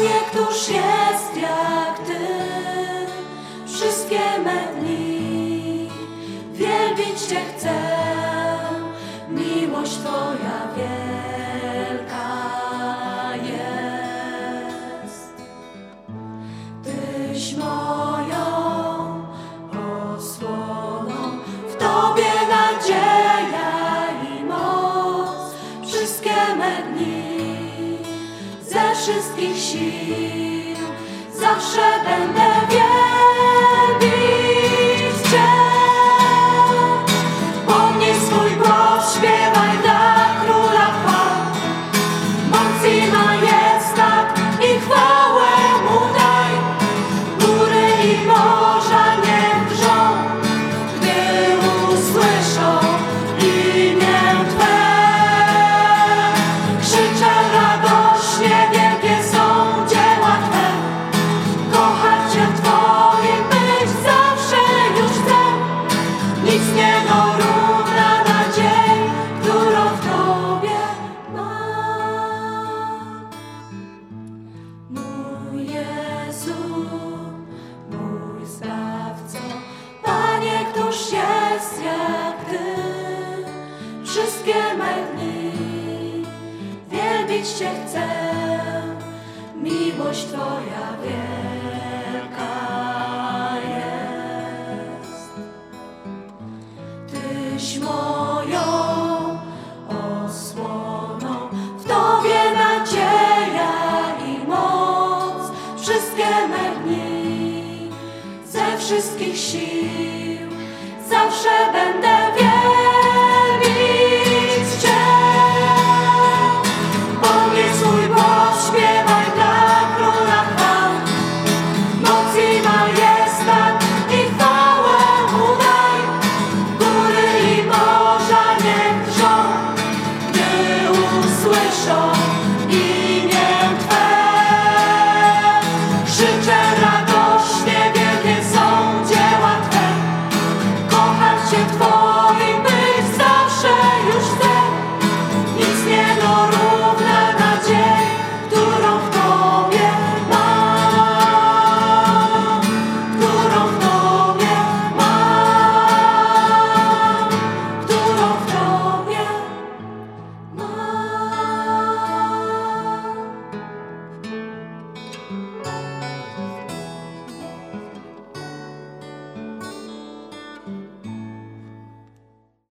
Panie, któż jest jak Ty? Wszystkie me dni wielbić Cię chcę, miłość wszystkich sił. Zawsze będę wszystkie me dni. Wielbić Cię chcę, miłość Twoja wielka jest. Tyś moją osłoną, w Tobie nadzieja i moc, wszystkie me dni, ze wszystkich sił. shore.